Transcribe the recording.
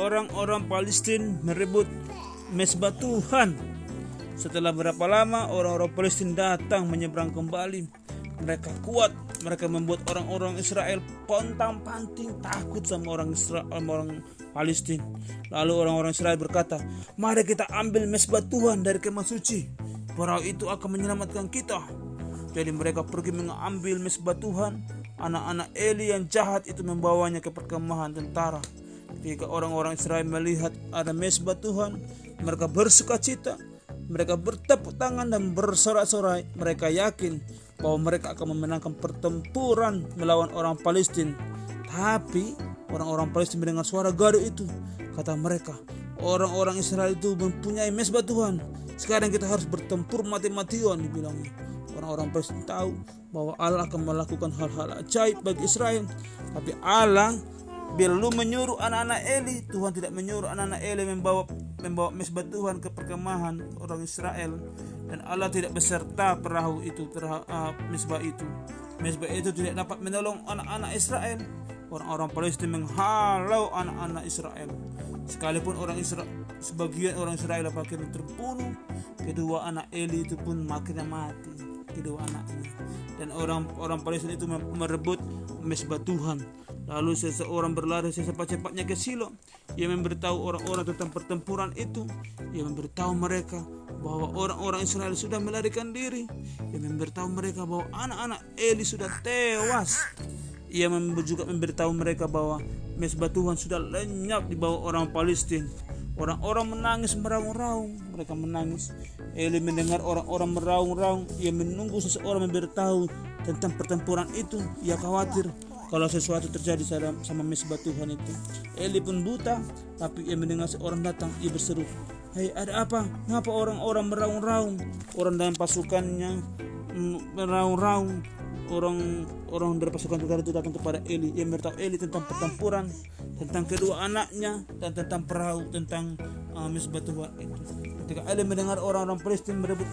orang-orang Palestina merebut mesbah Tuhan. Setelah berapa lama orang-orang Palestina datang menyeberang kembali. Mereka kuat, mereka membuat orang-orang Israel pontang panting takut sama orang Israel, orang Palestina. Lalu orang-orang Israel berkata, "Mari kita ambil mesbah Tuhan dari kemah suci. Perahu itu akan menyelamatkan kita." Jadi mereka pergi mengambil mesbah Tuhan. Anak-anak Eli yang jahat itu membawanya ke perkemahan tentara. Ketika orang-orang Israel melihat ada mesbah Tuhan, mereka bersuka cita. Mereka bertepuk tangan dan bersorak-sorai. Mereka yakin bahwa mereka akan memenangkan pertempuran melawan orang Palestina. Tapi orang-orang Palestina mendengar suara gaduh itu. Kata mereka, orang-orang Israel itu mempunyai mesbah Tuhan. Sekarang kita harus bertempur mati-matian dibilangnya. Orang-orang Palestina tahu bahwa Allah akan melakukan hal-hal ajaib bagi Israel. Tapi Allah belum menyuruh anak-anak Eli Tuhan tidak menyuruh anak-anak Eli membawa membawa mesbah Tuhan ke perkemahan orang Israel. Dan Allah tidak beserta perahu itu perahu, uh, mesbah itu. Mesbah itu tidak dapat menolong anak-anak Israel. Orang-orang Palestina menghalau anak-anak Israel. Sekalipun orang Israel sebagian orang Israel akhirnya terbunuh kedua anak Eli itu pun makin mati kedua anaknya dan orang-orang Palestina itu merebut mesbah Tuhan Lalu seseorang berlari secepat-cepatnya ke Silo. Ia memberitahu orang-orang tentang pertempuran itu. Ia memberitahu mereka bahwa orang-orang Israel sudah melarikan diri. Ia memberitahu mereka bahwa anak-anak Eli sudah tewas. Ia juga memberitahu mereka bahwa mesbah Tuhan sudah lenyap di bawah orang Palestina. Orang-orang menangis meraung-raung. Mereka menangis. Eli mendengar orang-orang meraung-raung. Ia menunggu seseorang memberitahu tentang pertempuran itu. Ia khawatir kalau sesuatu terjadi sama mesbah Tuhan itu. Eli pun buta, tapi ia mendengar seorang datang, ia berseru, Hei ada apa? Ngapa orang-orang meraung-raung? Orang dalam pasukannya mm, meraung-raung. Orang orang dari pasukan tentara itu datang kepada Eli. Ia beritahu Eli tentang pertempuran, tentang kedua anaknya, dan tentang perahu, tentang uh, mesbah Tuhan itu. Ketika Eli mendengar orang-orang Palestina merebut